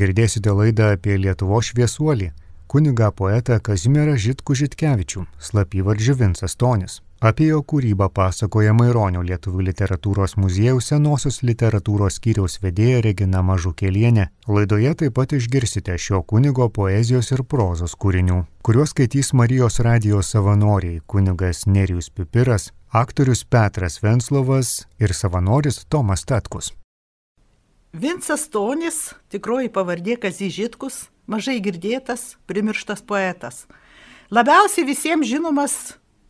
Girdėsite laidą apie Lietuvo šviesuolį, kuniga poetą Kazimierą Žitkų Žitkevičių, slapyvardžių Vincas Tonis. Apie jo kūrybą pasakoja Maironio Lietuvų literatūros muziejaus senosios literatūros skyriaus vedėja Regina Mažukėlienė. Laidoje taip pat išgirsite šio kunigo poezijos ir prozos kūrinių, kuriuos skaitys Marijos radijos savanoriai kunigas Nerijus Pipiras, aktorius Petras Venslovas ir savanoris Tomas Tatkus. Vincas Tonis, tikroji pavardė Kazyžitkus, mažai girdėtas, primirštas poetas. Labiausiai visiems žinomas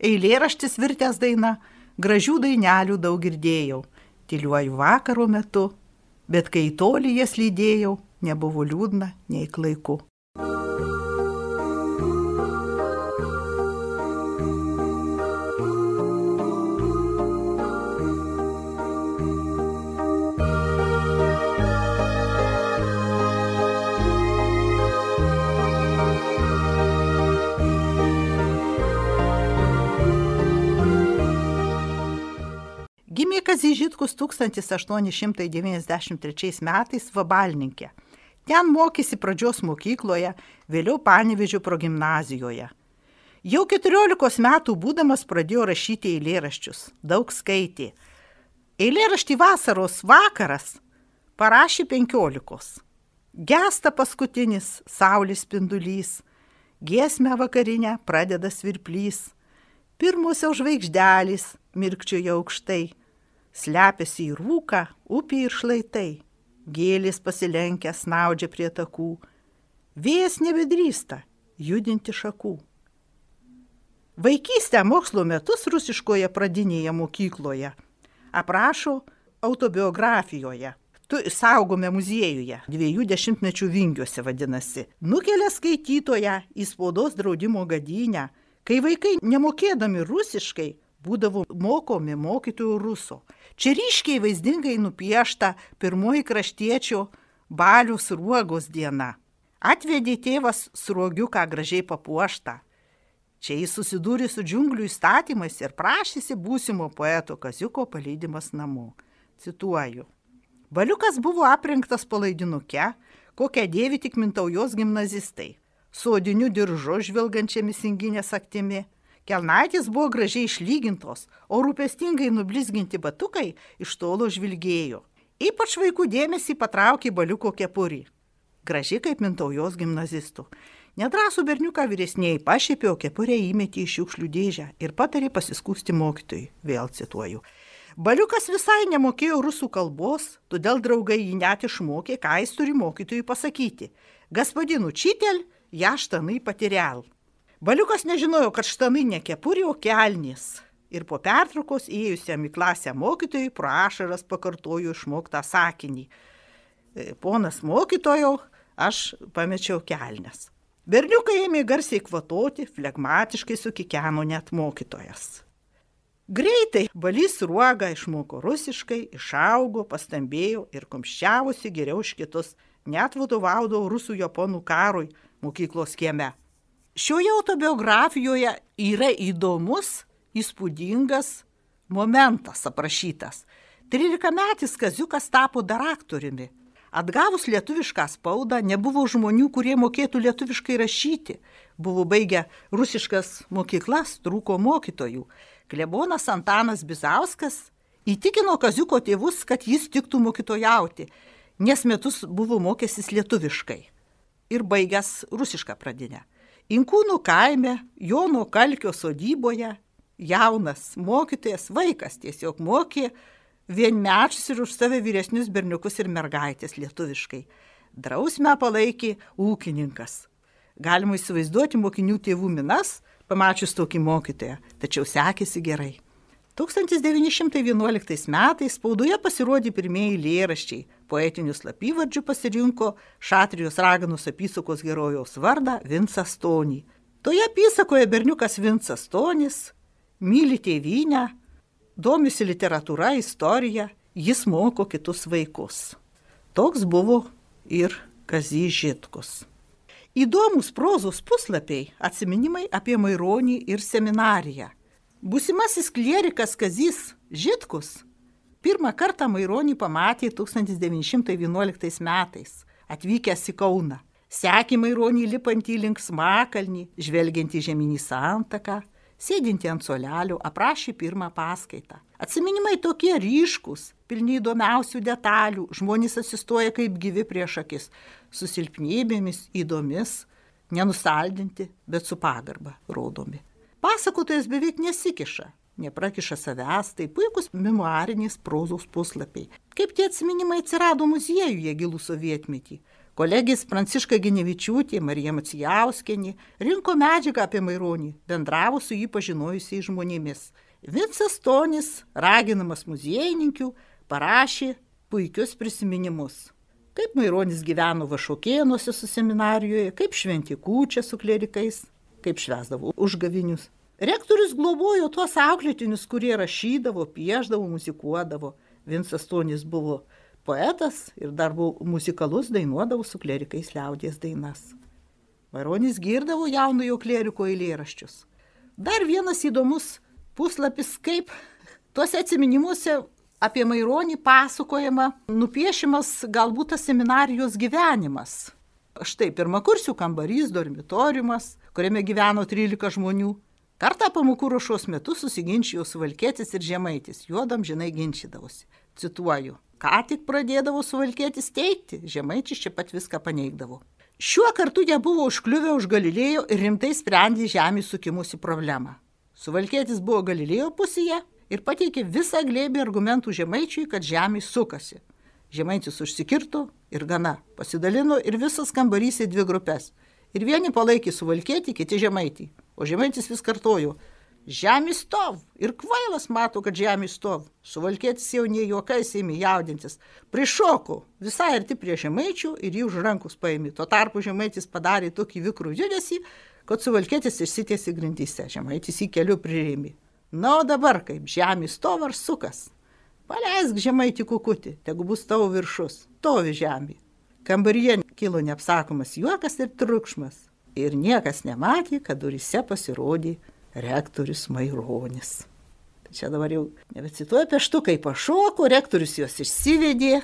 eilėraštis virtęs daina, gražių dainelių daug girdėjau, tyliuoju vakaro metu, bet kai toli jas lydėjau, nebuvo liūdna nei klaiku. Gimė Kazyžitkus 1893 metais Vabalninkė. Ten mokėsi pradžios mokykloje, vėliau Panevežio progymnazijoje. Jau 14 metų būdamas pradėjo rašyti eilėraščius, daug skaitė. Eilėraštį vasaros vakaras parašė 15. Gesta paskutinis saulės spindulys, giesmę vakarinę pradeda svirplys, pirmosios žvaigždelės mirkčioja aukštai slepiasi į rūką, upė ir šlaitai, gėlis pasilenkę snaudžia prie takų, vėjas nebedrįsta judinti šakų. Vaikystę mokslo metus rusiškoje pradinėje mokykloje aprašo autobiografijoje. Tu saugome muziejuje, dviejų dešimtmečių vingiuose vadinasi. Nukelia skaitytoją į spaudos draudimo gadynę, kai vaikai nemokėdami rusiškai būdavo mokomi mokytojų ruso. Čia ryškiai vaizdingai nupiešta pirmoji kraštiečio balius ruogos diena. Atvedė tėvas sruogiuką gražiai papuoštą. Čia jis susidūrė su džiunglių įstatymais ir prašėsi būsimo poeto Kaziuko palydimas namo. Cituoju. Baliukas buvo aprinktas palaidinuke, kokią dėvi tik mintaujos gimnazistai, su odiniu diržu žvilgančiamis inginės aktimi Kelnaitės buvo gražiai išlygintos, o rūpestingai nublizginti batukai iš tolo žvilgėjo. Ypač vaikų dėmesį patraukė baliuko kepurį. Graži kaip mintaujos gimnazistų. Nedrasų berniuką vyresniai pašėpė, o kepurę įmetė į šiukšlių dėžę ir patarė pasiskūsti mokytojui. Vėl cituoju. Baliukas visai nemokėjo rusų kalbos, todėl draugai jį net išmokė, ką jis turi mokytojui pasakyti. Gaspadinų čitel, ja štanai patirel. Baliukas nežinojo, kad štanai ne kepurė, o kelnis. Ir po pertraukos įėjusiam į klasę mokytojui pro ašaras pakartoju išmoktą sakinį. E, ponas mokytojau, aš pamečiau kelnes. Berniukai ėmė garsiai kvatoti, flegmatiškai sukikeno net mokytojas. Greitai balys ruoga išmoko rusiškai, išaugo, pastambėjo ir komščiavusi geriau už kitus, net vadovaudavo rusų japonų karui mokyklos kieme. Šioje autobiografijoje yra įdomus, įspūdingas momentas aprašytas. 13-metis Kaziukas tapo dar aktoriumi. Atgavus lietuvišką spaudą nebuvo žmonių, kurie mokėtų lietuviškai rašyti. Buvo baigę rusiškas mokyklas, trūko mokytojų. Klebonas Antanas Bizauskas įtikino Kaziuko tėvus, kad jis tiktų mokytojauti, nes metus buvo mokęsis lietuviškai ir baigęs rusišką pradinę. Inkūnų kaime, Jono Kalkio sodyboje, jaunas mokytojas, vaikas tiesiog mokė vienmečius ir už save vyresnius berniukus ir mergaitės lietuviškai. Drausmę palaikė ūkininkas. Galima įsivaizduoti mokinių tėvų minas, pamačius tokį mokytoją, tačiau sekėsi gerai. 1911 metais spaudoje pasirodė pirmieji lėraščiai. Poetinių slapyvardžių pasirinko Šatrijos raganos apysakos herojaus vardą Vincas Stonį. Toje apysakoje berniukas Vincas Stonis myli tėvynę, domisi literatūra, istorija, jis moko kitus vaikus. Toks buvo ir Kazys Žitkus. Įdomus prozos puslapiai - atsiminimai apie Maironį ir seminariją. Būsimasis klierikas Kazys Žitkus pirmą kartą Maironį pamatė 1911 metais. atvykęs į Kauną. Sekė Maironį lipantį link smakalnį, žvelgiantį žemynį santaką, sėdinti ant solelio, aprašė pirmą paskaitą. Atsiminimai tokie ryškus, pilni įdomiausių detalių, žmonės asistoja kaip gyvi prieš akis, su silpnybėmis, įdomis, nenusaldinti, bet su pagarba rodomi. Pasakotojas beveik nesikiša, neprakiša savęs, tai puikus memoarinės prozos puslapiai. Kaip tie atsiminimai atsirado muziejuje gilų sovietmetį. Kolegės Pranciška Ginevičiūtė, Marija Macijauskenė rinko medžiagą apie Maironį, bendravo su jį pažinojusiais žmonėmis. Vincas Tonis, raginamas muziejininkių, parašė puikius prisiminimus. Kaip Maironis gyveno Vašokėnuose su seminarijoje, kaip šventi kūčia su klerikais, kaip švesdavo užgavinius. Rektorius globojo tuos auklėtinius, kurie rašydavo, pieždavo, muzikuodavo. Vincas Tonis buvo poetas ir dar buvo muzikalus, dainuodavo su klerikais liaudės dainas. Varonis girdavo jaunojo kleriko eilėraščius. Dar vienas įdomus puslapis, kaip tuose atminimuose apie Maironį pasakojama, nupiešimas galbūt tas seminarijos gyvenimas. Štai pirmakursių kambarys, dormitoriumas, kuriame gyveno 13 žmonių. Kartą pamokų ruošos metu susiginčijo suvalkėtis ir žemaitis, juodam žinai ginčydavosi. Cituoju, ką tik pradėdavo suvalkėtis teikti, žemaitis čia pat viską paneigdavo. Šiuo kartu jie buvo užkliuvę už Galilėjo ir rimtai sprendė žemės sukimusi problemą. Suvalkėtis buvo Galilėjo pusėje ir pateikė visą glėbį argumentų žemaičiui, kad žemė sukasi. Žemaitis užsikirto ir gana, pasidalino ir visas kambarys į dvi grupės. Ir vieni palaikė suvalkėti, kiti žemaitį. O žemaitis vis kartojo, žemė stov ir kvailas mato, kad žemė stov. Suvalkėtis jau nie juokais ėmė jaudintis. Prišoko visai arti prie žemaičių ir jį už rankus paėmė. Tuo tarpu žemaitis padarė tokį vikrų judesį, kad suvalkėtis išsitiesi grindyse. Žemaitis į kelių prirėmė. Na, o dabar kaip žemė stov ar sukas. Paleisk žemaitį kukutį, tegu bus tavo viršus, tovi žemė. Kambaryje kilo neapsakomas juokas ir triukšmas. Ir niekas nematė, kad durise pasirodė rektorius Maironis. Tai čia dabar jau nebecituoju peštu, kaip pašoko, rektorius juos išsivedė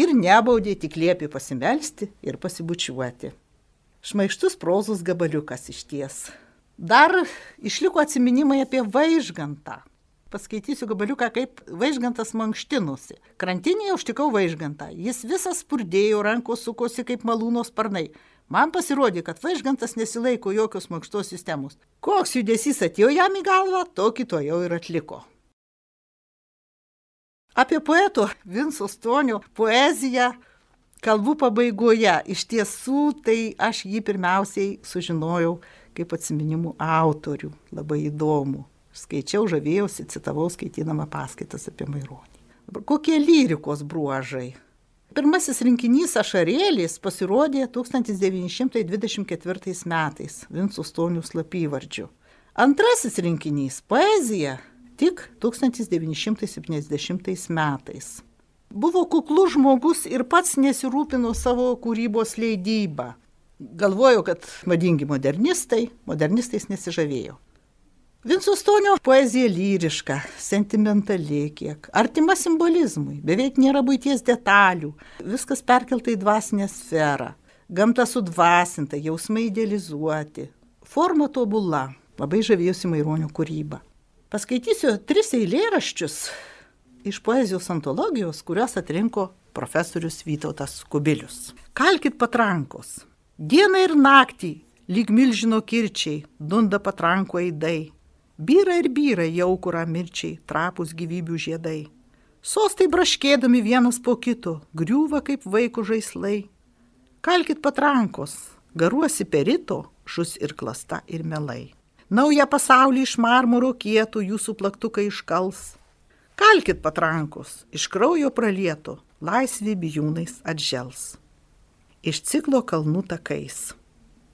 ir nebaudė, tik liepė pasimelsti ir pasibučiuoti. Šmaištus prozos gabaliukas iš ties. Dar išliko atsiminimai apie vaižgantą paskaitysiu gabaliuką, kaip vaižgantas mankštinusi. Krantinėje užtikau vaižgantą. Jis visas spurdėjo, rankos sukosi kaip malūno sparnai. Man pasirodė, kad vaižgantas nesilaiko jokios mankštos sistemos. Koks judesys atėjo jam į galvą, tokį to jau ir atliko. Apie poeto Vinco Stonio poeziją kalbų pabaigoje. Iš tiesų, tai aš jį pirmiausiai sužinojau kaip atsiminimų autorių. Labai įdomu. Skaičiau, žavėjausi, citavau skaitydama paskaitas apie Maironį. Kokie lyrikos bruožai? Pirmasis rinkinys Ašarėlis pasirodė 1924 metais Vincų Stonių slapyvardžiu. Antrasis rinkinys Poezija tik 1970 metais. Buvo kuklus žmogus ir pats nesirūpino savo kūrybos leidybą. Galvoju, kad madingi modernistai, modernistais nesižavėjo. Vinco Stonio poezija lyriška, sentimentali kiek, artima simbolizmui, beveik nėra būties detalių, viskas perkelta į dvasinę sferą, gamta sudvasinta, jausmai idealizuoti, forma tobula, labai žavėjusi Maironio kūryba. Paskaitysiu tris eilėraščius iš poezijos antologijos, kuriuos atrinko profesorius Vytautas Kubilius. Kalkit patrankos. Dieną ir naktį, lyg milžino kirčiai, dunda patranko aidai Byra ir byra jaukurą mirčiai, trapus gyvybių žiedai. Sostai braškėdami vienas po kito, griūva kaip vaikų žaislai. Kalkit patrankos, garuosi perito, šus ir klasta ir melai. Naują pasaulį iš marmuro kietų jūsų plaktukai iškals. Kalkit patrankos, iš kraujo pralieto, laisvi bijūnais atžels. Iš ciklo kalnų takais.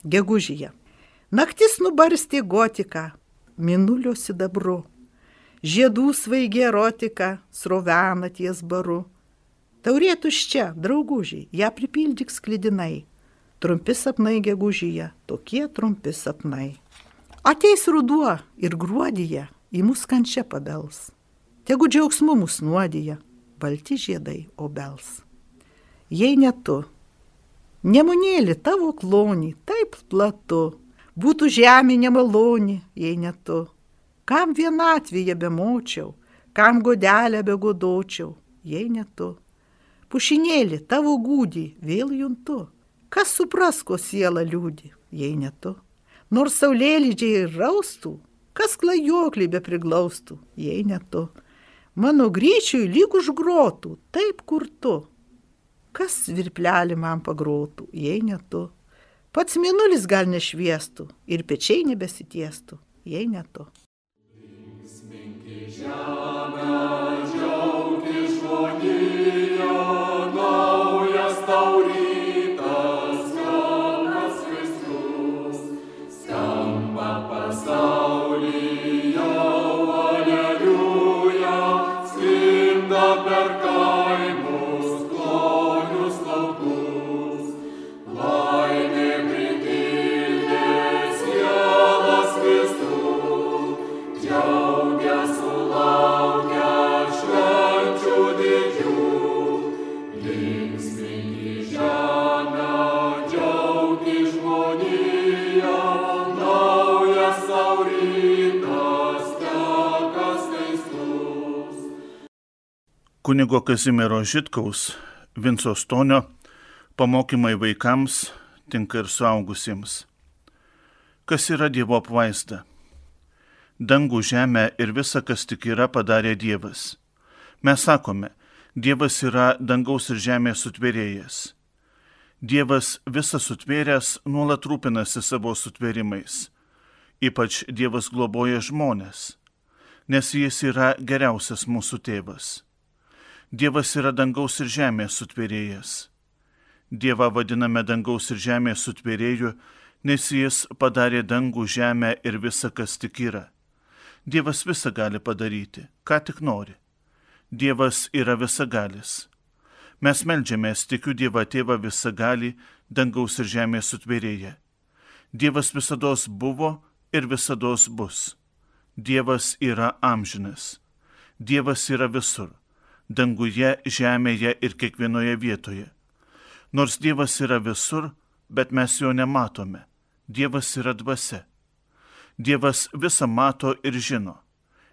Gegužyje. Naktis nubarstė gotiką, minulio sidabru. Žiedų svaigi erotika srovena ties baru. Taurė tuščia, draugužiai, ją pripildyk sklidinai. Trumpi sapnai gegužyje, tokie trumpi sapnai. Ateis ruduo ir gruodyje į mus kančia pabels. Tegu džiaugsmu mus nuodyje, balti žiedai obels. Jei ne tu, Nemunėlį tavo klonį, taip platu, būtų žemė nemaloni, jei ne tu. Kam vienatvėje bemočiau, kam godelę begodočiau, jei ne tu. Pušinėlį tavo gūdį vėl juntu. Kas supras, ko siela liūdi, jei ne tu. Nors saulėlydžiai raustų, kas klajoklį be priglaustų, jei ne tu. Mano gryčiui lyg užgrotų, taip kur tu. Kas virplelį man pagrotų, jei ne tu. Pats minulis gal nešviestų ir pečiai nebesitiestų, jei ne tu. Linksminki žemę, kunigo Kazimiero Žitkaus Vinco Stonio pamokymai vaikams tinka ir suaugusiems. Kas yra Dievo apvaizda? Dangų, žemę ir visa, kas tik yra, padarė Dievas. Mes sakome, Dievas yra dangaus ir žemės sutvėrėjas. Dievas visą sutvėręs nuolat rūpinasi savo sutvėrimais. Ypač Dievas globoja žmonės, nes jis yra geriausias mūsų tėvas. Dievas yra dangaus ir žemės sutvėrėjas. Dievą vadiname dangaus ir žemės sutvėrėju, nes jis padarė dangų, žemę ir visą, kas tik yra. Dievas visą gali padaryti, ką tik nori. Dievas yra visagalis. Mes melžiamės, tikiu Dievą Tėvą visagalį, dangaus ir žemės sutvėrėję. Dievas visada buvo ir visada bus. Dievas yra amžinas. Dievas yra visur danguje, žemėje ir kiekvienoje vietoje. Nors Dievas yra visur, bet mes jo nematome. Dievas yra dvasia. Dievas visą mato ir žino.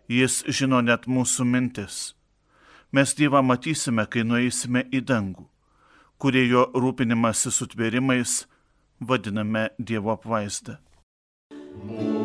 Jis žino net mūsų mintis. Mes Dievą matysime, kai nueisime į dangų, kurie jo rūpinimasi sutvėrimais vadiname Dievo apvaizdą. Mūsų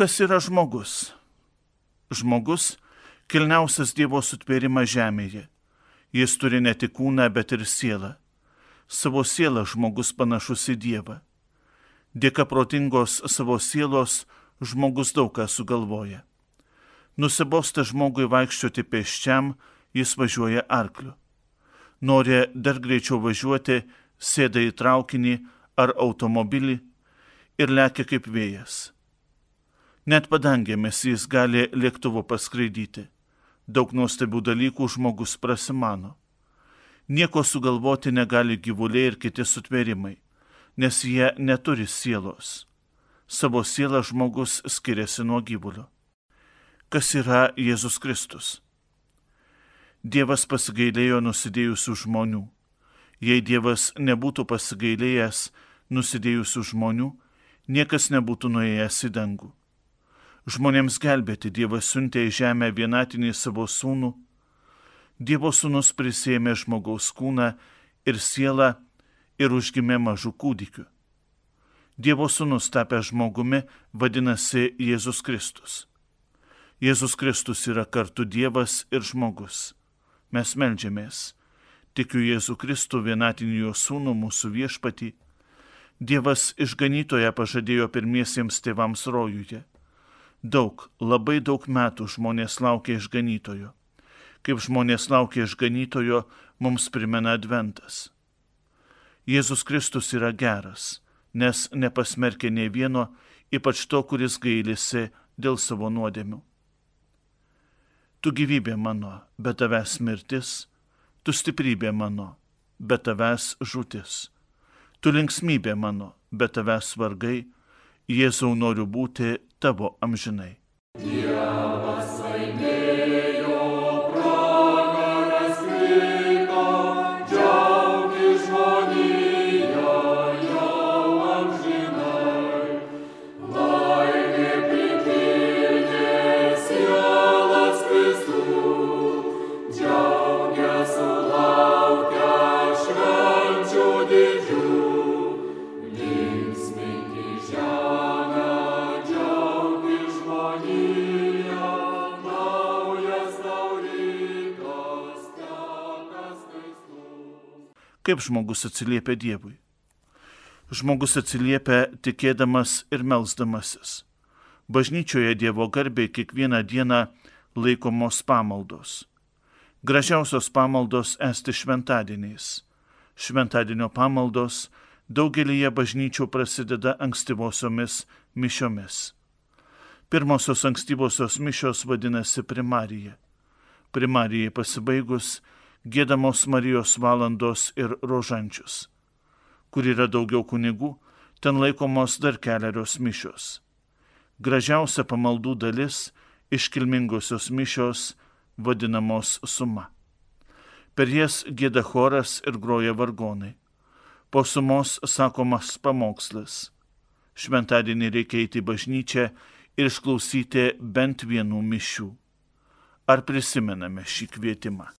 kas yra žmogus? Žmogus - kilniausias Dievo sutvėrimas žemėje. Jis turi ne tik kūną, bet ir sielą. Savo sielą žmogus panašus į Dievą. Dėka protingos savo sielos žmogus daug ką sugalvoja. Nusibosta žmogui vaikščioti pėsčiam, jis važiuoja arkliu. Nori dar greičiau važiuoti, sėda į traukinį ar automobilį ir lekia kaip vėjas Net padangėmis jis gali lėktuvu paskraidyti. Daug nuostabių dalykų žmogus prasimano. Nieko sugalvoti negali gyvuliai ir kiti sutvėrimai, nes jie neturi sielos. Savo sielą žmogus skiriasi nuo gyvulio. Kas yra Jėzus Kristus? Dievas pasigailėjo nusidėjusių žmonių. Jei Dievas nebūtų pasigailėjęs nusidėjusių žmonių, niekas nebūtų nuėjęs į dangų. Žmonėms gelbėti Dievas siuntė į žemę vienatinį savo sūnų. Dievo sūnus prisėmė žmogaus kūną ir sielą ir užgimė mažų kūdikių. Dievo sūnus tapę žmogumi vadinasi Jėzus Kristus. Jėzus Kristus yra kartu Dievas ir žmogus. mes melžiamės. Tikiu Jėzų Kristų vienatinį jo sūnų mūsų viešpatį. Dievas išganytoje pažadėjo pirmiesiems tėvams rojuje. Daug, labai daug metų žmonės laukia išganytojo. Kaip žmonės laukia išganytojo, mums primena adventas. Jėzus Kristus yra geras, nes nepasmerkė nei vieno, ypač to, kuris gailisi dėl savo nuodėmių. Tu gyvybė mano, bet tavęs mirtis, tu stiprybė mano, bet tavęs žūtis. Tu linksmybė mano, bet tavęs vargai, Jėzau noriu būti tavo amžinai. Dievas Kaip žmogus atsiliepia Dievui? Žmogus atsiliepia tikėdamas ir melzdamasis. Bažnyčioje Dievo garbė kiekvieną dieną laikomos pamaldos. Gražiausios pamaldos esti šventadieniais. Šventadienio pamaldos daugelįje bažnyčių prasideda ankstyvosiomis mišiomis. Pirmosios ankstyvosios mišios vadinasi primarija. Primarijai pasibaigus gėdamos Marijos valandos ir rožančius. Kur yra daugiau kunigų, ten laikomos dar keliarios mišios. Gražiausia pamaldų dalis iškilmingosios mišios vadinamos suma. Per jas gėda choras ir groja vargonai. Po sumos sakomas pamokslas. Šventadienį reikia eiti į bažnyčią ir išklausyti bent vienų mišių. Ar prisimename šį kvietimą?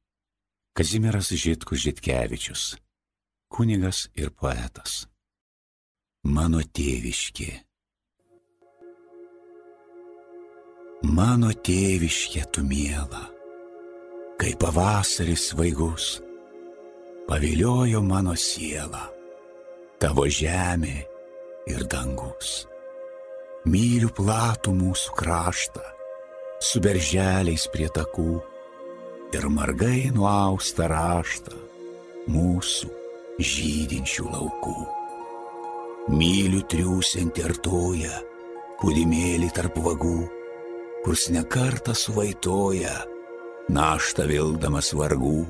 Kazimieras Žitkus Žitkevičius, kunigas ir poetas. Mano tėviškė. Mano tėviškė tu mėla, kai pavasaris svaigus, paviliojo mano sielą, tavo žemė ir dangus. Myliu platų mūsų kraštą, su berželiais prie takų ir margai nuaustą raštą mūsų žydinčių laukų. Myliu triūsiantį artoją, pudimėlį tarp vagų, kurs nekartą suvaitoja, naštą vildamas vargų,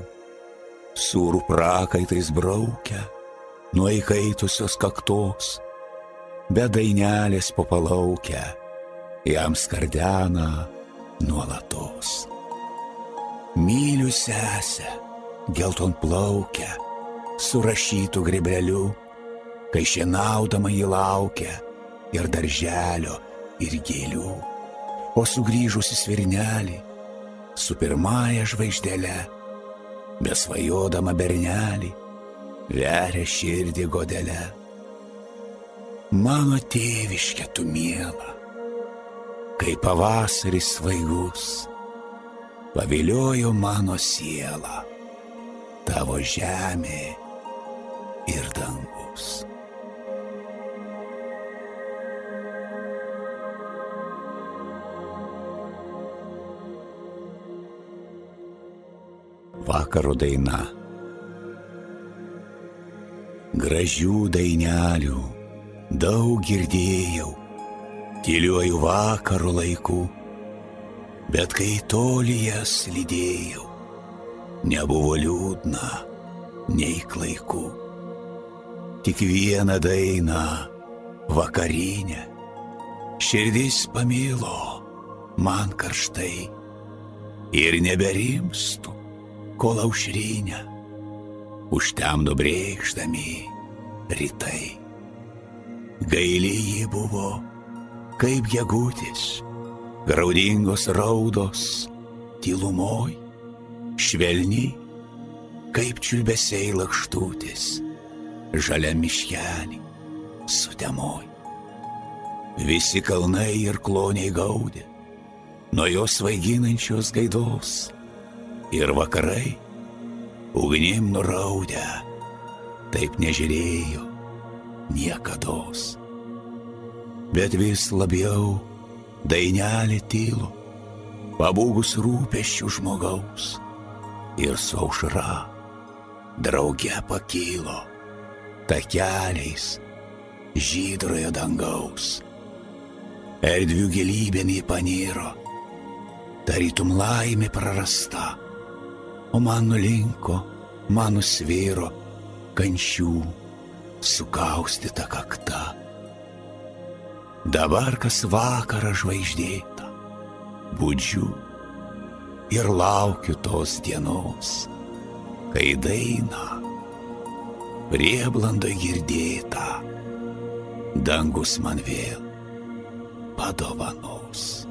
surų prakaitais braukia, nuo įkaitusios kaktos, be dainelės popalaukia, jam skardena nuolatos. Myliu sesę, gelton plaukę, surašytų grebleliu, kai šienaudama jį laukia ir darželio, ir gėlių. O sugrįžusi svirnelį, su pirmąja žvaigždėle, besvajodama bernelį, veria širdį godelę. Mano tėviškė tu mėla, kai pavasaris svaigus paviliojo mano sielą, tavo žemė ir dangus. Vakaro daina. Gražių dainelių daug girdėjau, tyliuoju vakaro laiku bet kai toli jas lydėjau, nebuvo liūdna, nei klaiku. Tik vieną dainą vakarinę, širdis pamilo man karštai ir neberimstų, kol aušrinę už tem nubrėkšdami rytai. Gaili jį buvo, kaip gegutis, graudingos raudos, tylumoj, švelni, kaip čiulbesiai lakštutis, žalia miškelį, sutemoj. Visi kalnai ir kloniai gaudė, nuo jos svaiginančios gaidos, ir vakarai ugnim nuraudę, taip nežiūrėjo niekados. Bet vis labiau dainelė tylo, pabūgus rūpeščių žmogaus ir saušra drauge pakylo takeliais žydrojo dangaus. Erdvių gilybėn į paniro, tarytum laimė prarasta o man nulinko, man nusvyro kančių sukaustyta kakta. Dabar kas vakarą žvaigždėta, būdžiu ir laukiu tos dienos, kai daina prieblando girdėta, dangus man vėl padovanos.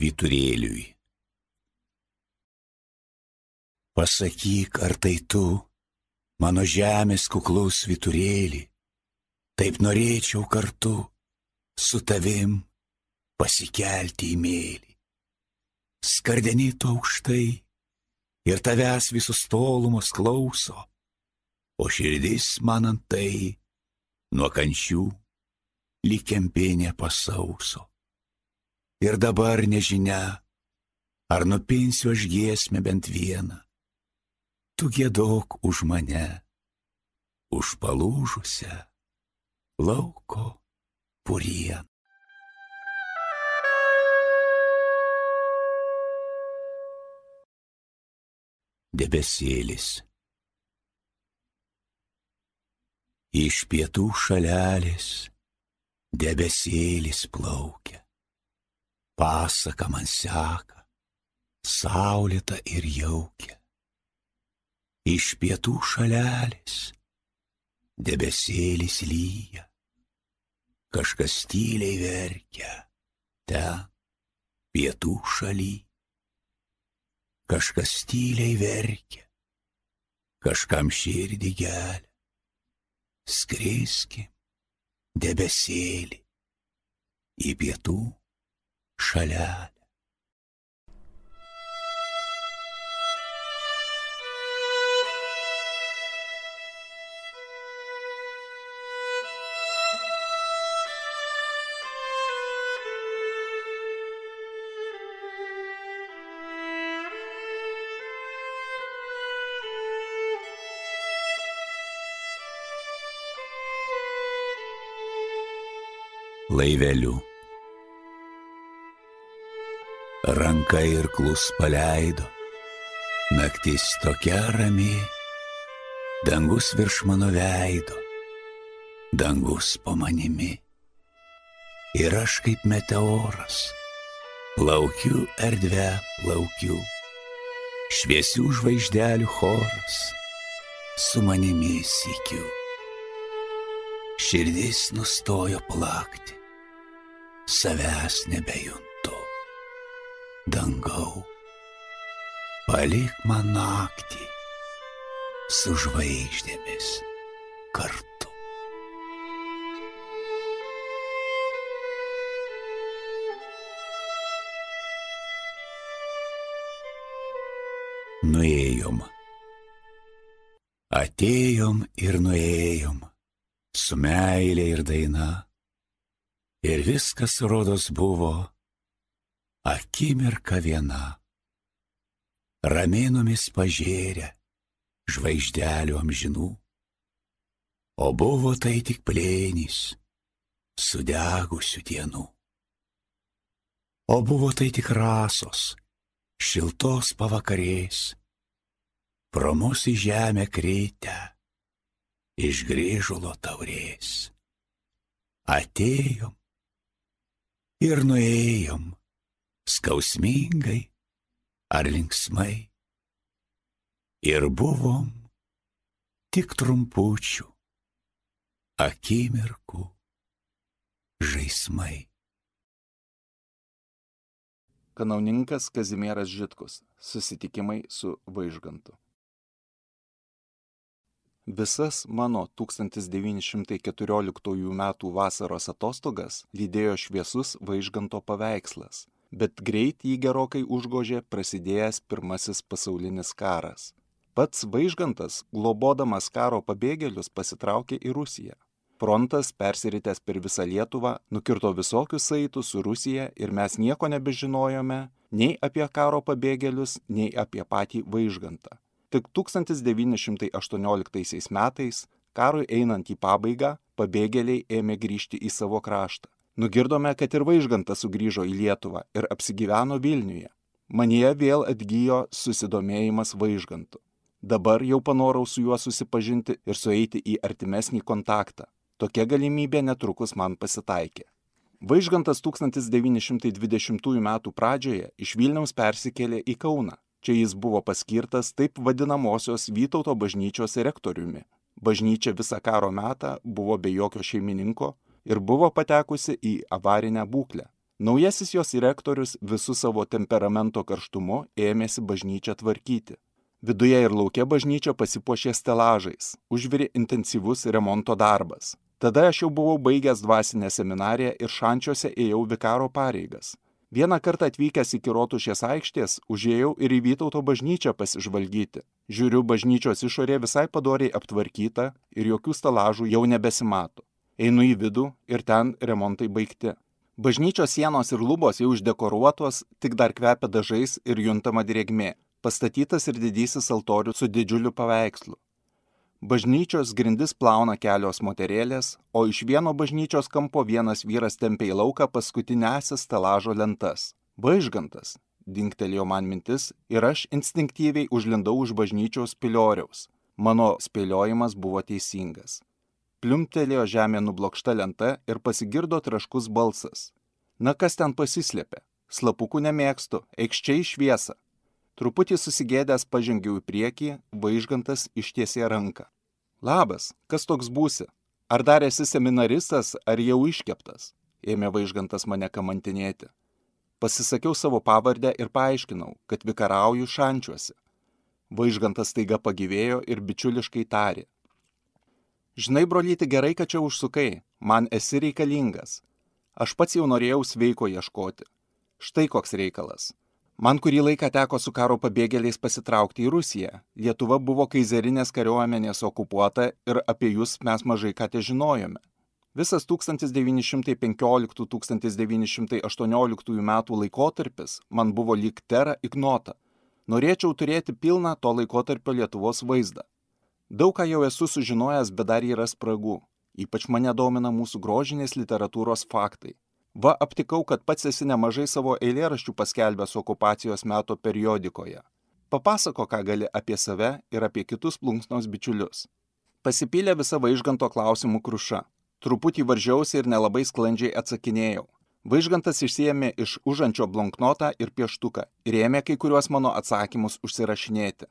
Vyturėliui. Pasakyk, ar tai tu, mano žemės kuklaus vyturėlį, taip norėčiau kartu su tavim pasikelti į mėlį. Skardenį tu aukštai ir tavęs visus tolumus klauso, o širdis man ant tai nuo kančių lyg kempinė pasauso. Ir dabar nežinia, ar nupinsiu aš giesmę bent vieną. Tu gėdok už mane, už palūžusią lauko purieną. Debesėlis. Iš pietų šalelės debesėlis plaukia pasaka man seka, saulėta ir jaukia. Iš pietų šalelės debesėlis lyja, kažkas tyliai verkia, ten pietų šaly. Kažkas tyliai verkia, kažkam širdį gelia. Skriskim debesėlį į pietų šalelę. laiveliu ranka ir klus paleido. Naktis tokia rami, dangus virš mano veido, dangus po manimi. Ir aš kaip meteoras, plaukiu erdvę, plaukiu, šviesių žvaigždelių choras, su manimi sikiu. Širdis nustojo plakti, savęs nebejuntu dangau, palik man naktį su žvaigždėmis kartu. Nuėjom. Atėjom ir nuėjom, su meilė ir daina. Ir viskas rodos buvo akimirka viena. Ramėnomis pažėrė žvaigždelių amžinų, o buvo tai tik plėnys, sudegusių dienų. O buvo tai tik rasos, šiltos pavakarės, pro mus į žemę kreitę, iš grįžulo taurės. Atėjom ir nuėjom, skausmingai ar linksmai. Ir buvom tik trumpučių akimirkų žaismai. Kanauninkas Kazimieras Žitkus. Susitikimai su Vaižgantu. Visas mano 1914 m. vasaros atostogas lydėjo šviesus Vaižganto paveikslas, bet greit jį gerokai užgožė prasidėjęs pirmasis pasaulinis karas. Pats Vaižgantas, globodamas karo pabėgėlius, pasitraukė į Rusiją. Frontas, persiritęs per visą Lietuvą, nukirto visokius saitus su Rusija ir mes nieko nebežinojome nei apie karo pabėgėlius, nei apie patį Vaižgantą. Tik 1918 metais, karui einant į pabaigą, pabėgėliai ėmė grįžti į savo kraštą. Nugirdome, kad ir Vaižgantas sugrįžo į Lietuvą ir apsigyveno Vilniuje. Manie vėl atgyjo susidomėjimas Vaižgantu. Dabar jau panorau su juo susipažinti ir sueiti į artimesnį kontaktą. Tokia galimybė netrukus man pasitaikė. Vaižgantas 1920 m. pradžioje iš Vilniaus persikėlė į Kauną. Čia jis buvo paskirtas taip vadinamosios Vytauto bažnyčios rektoriumi. Bažnyčia visą karo metą buvo be jokio šeimininko ir buvo patekusi į avarinę būklę. Naujasis jos rektorius visų savo temperamento karštumu ėmėsi bažnyčią tvarkyti. Viduje ir laukia bažnyčia pasipuošė stelažais, užvirė intensyvus remonto darbas. Tada aš jau buvau baigęs dvasinę seminariją ir šančiuose ėjau vikaro pareigas. Vieną kartą atvykęs iki Rotušės aikštės, užėjau ir į Vytauto bažnyčią pasižvalgyti. Žiūriu, bažnyčios išorė visai padoriai aptvarkyta ir jokių stelažų jau nebesimato. Einu į vidų ir ten remontai baigti. Bažnyčios sienos ir lubos jau išdekoruotos, tik dar kvepia dažais ir juntama drėgmė. Pastatytas ir didysis altorius su didžiuliu paveikslu. Bažnyčios grindis plauna kelios moterėlės, o iš vieno bažnyčios kampo vienas vyras tempia į lauką paskutinėsias stelažo lentas. Vaižgantas, dingtelėjo man mintis ir aš instinktyviai užlindau už bažnyčios pilioriaus. Mano spėliojimas buvo teisingas. Pliumtelėjo žemė nublokšta lenta ir pasigirdo traškus balsas. Na kas ten pasislėpė? Slapukų nemėgstu, eikščiai šviesa. Truputį susigėdęs pažengiau į priekį, vaižgantas ištiesė ranką. Labas, kas toks būsi? Ar dar esi seminaristas, ar jau iškeptas? Ėmė vaižgantas mane kamantinėti. Pasisakiau savo pavardę ir paaiškinau, kad vikarauju šančiuose. Vaižgantas taiga pagyvėjo ir bičiuliškai tarė. Žinai, brolyti, gerai, kad čia užsukai, man esi reikalingas. Aš pats jau norėjau sveiko ieškoti. Štai koks reikalas. Man kurį laiką teko su karo pabėgėliais pasitraukti į Rusiją. Lietuva buvo kaizerinės kariuomenės okupuota ir apie jūs mes mažai ką te žinojome. Visas 1915-1918 metų laikotarpis man buvo lyg tera ignota. Norėčiau turėti pilną to laikotarpio Lietuvos vaizdą. Daug ką jau esu sužinojęs, bet dar yra spragų. Ypač mane domina mūsų grožinės literatūros faktai. Va aptikau, kad pats esi nemažai savo eilėraščių paskelbęs okupacijos meto periodikoje. Papasako, ką gali apie save ir apie kitus plunksnos bičiulius. Pasipylė visa vaižganto klausimų kruša. Truputį varžiausi ir nelabai sklandžiai atsakinėjau. Vaižgantas išsiemė iš užančio blanknotą ir pieštuką ir ėmė kai kuriuos mano atsakymus užsirašinėti.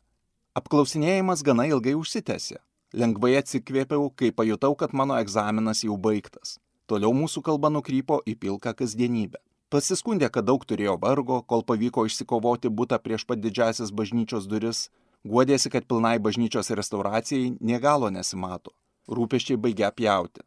Apklausinėjimas gana ilgai užsitęsė. Lengvai atsikvėpiau, kai pajutau, kad mano egzaminas jau baigtas. Toliau mūsų kalba nukrypo į pilką kasdienybę. Pasiskundė, kad daug turėjo vargo, kol pavyko išsikovoti būtą prieš pat didžiasias bažnyčios duris, guodėsi, kad pilnai bažnyčios restauracijai negalo nesimato, rūpeščiai baigia pjauti.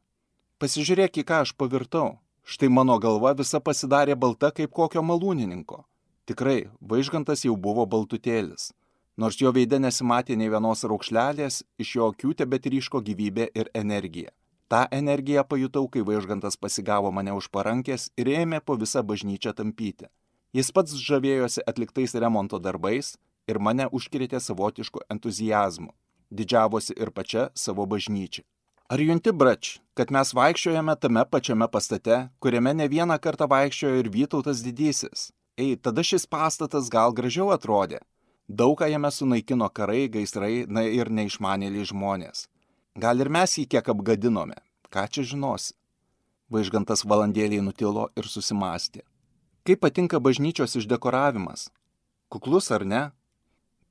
Pasižiūrėk, į ką aš pavirtau. Štai mano galva visa pasidarė balta kaip kokio malūnininko. Tikrai, vaižgantas jau buvo baltutėlis. Nors jo veide nesimatė nei vienos raukšlelės, iš jo akių tebetryško gyvybė ir energija. Ta energiją pajutau, kai vaižgantas pasigavo mane už parankės ir ėmė po visą bažnyčią tampyti. Jis pats žavėjosi atliktais remonto darbais ir mane užkrėtė savotišku entuzijazmu. Didžiavosi ir pačia savo bažnyčia. Ar junti brač, kad mes vaikščiojame tame pačiame pastate, kuriame ne vieną kartą vaikščiojo ir Vytautas didysis? Ei, tada šis pastatas gal gražiau atrodė. Daug ką jame sunaikino karai, gaisrai, na ir neišmanėliai žmonės. Gal ir mes jį kiek apgadinome, ką čia žinosi? Vaižgantas valandėliai nutilo ir susimastė. Kaip patinka bažnyčios išdekoravimas? Kuklus ar ne?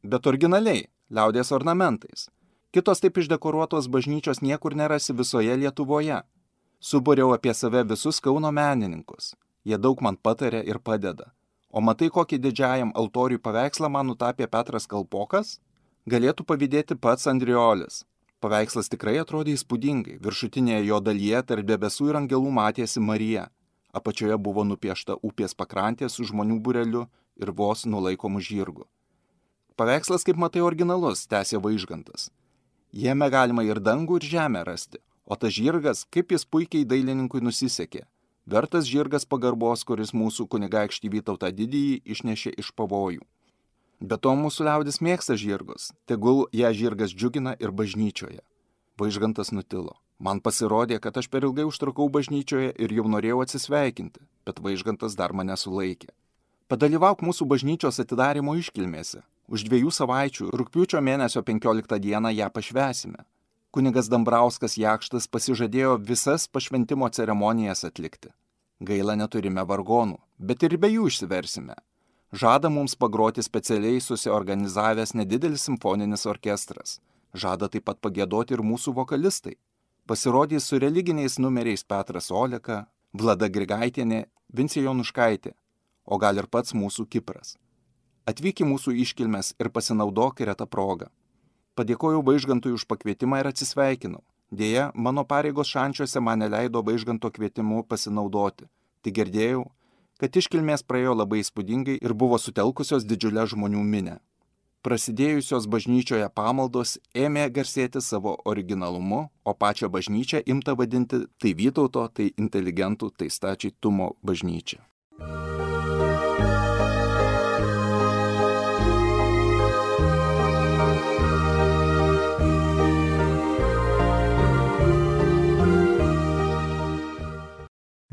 Bet originaliai, liaudės ornamentais. Kitos taip išdekoruotos bažnyčios niekur nerasi visoje Lietuvoje. Suburiau apie save visus Kauno menininkus. Jie daug man patarė ir padeda. O matai, kokį didžiajam altoriui paveikslą man nutapė Petras Kalpokas? Galėtų pavydėti pats Andriolis. Paveikslas tikrai atrodė įspūdingai. Viršutinėje jo dalyje tarp debesų ir angelų matėsi Marija. Apačioje buvo nupiešta upės pakrantė su žmonių bureliu ir vos nulaikomų žirgų. Paveikslas, kaip matai, originalus, tęsė vaižgantas. Jame galima ir dangų, ir žemę rasti. O tas žirgas, kaip jis puikiai dailininkui nusisekė. Vertas žirgas pagarbos, kuris mūsų kunigaikštį Vytautą didįjį išnešė iš pavojų. Be to mūsų liaudis mėgsta žirgus, tegul ją žirgas džiugina ir bažnyčioje. Vaižgantas nutilo. Man pasirodė, kad aš per ilgai užtrukau bažnyčioje ir jau norėjau atsisveikinti, bet vaižgantas dar mane sulaikė. Padalyvauk mūsų bažnyčios atidarimo iškilmėse, Už dviejų savaičių, rūpiučio mėnesio 15 dieną ją pašvesime. Kunigas Dambrauskas Jakštas pasižadėjo visas pašventimo ceremonijas atlikti. Gaila neturime vargonų, bet ir be jų išsiversime. Žada mums pagroti specialiai susiorganizavęs nedidelis simfoninis orkestras. Žada taip pat pagėdoti ir mūsų vokalistai. Pasirodys su religiniais numeriais Petras Oleka, Vlada Grigaitienė, Vincija Jonuškaitė, o gal ir pats mūsų Kipras. Atvyk į mūsų iškilmes ir pasinaudok retą progą. Padėkojau vaižgantui už pakvietimą ir atsisveikinau. Deja, mano pareigos šančiuose man neleido vaižganto kvietimu pasinaudoti. Tik girdėjau, kad iškilmės praėjo labai įspūdingai ir buvo sutelkusios didžiulę žmonių minę. Prasidėjusios bažnyčioje pamaldos ėmė garsėti savo originalumu, o pačią bažnyčią imta vadinti tai Vytauto, tai inteligentų, tai stačiai Tumo bažnyčia.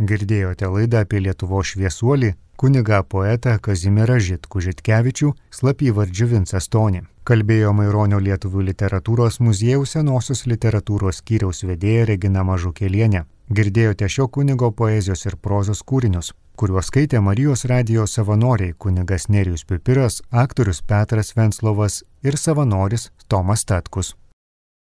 Girdėjote laidą apie Lietuvo šviesuolį, kuniga poetą Kazimierą Žitkų Žitkevičių, slapyvardžių Vincas Tonį. Kalbėjo Maironio Lietuvų literatūros muziejaus senosios literatūros skyriaus vedėja Regina Mažukėlienė. Girdėjote šio kunigo poezijos ir prozos kūrinius, kuriuos skaitė Marijos radijos savanoriai kunigas Nerijus Pipiras, aktorius Petras Venslovas ir savanoris Tomas Tatkus.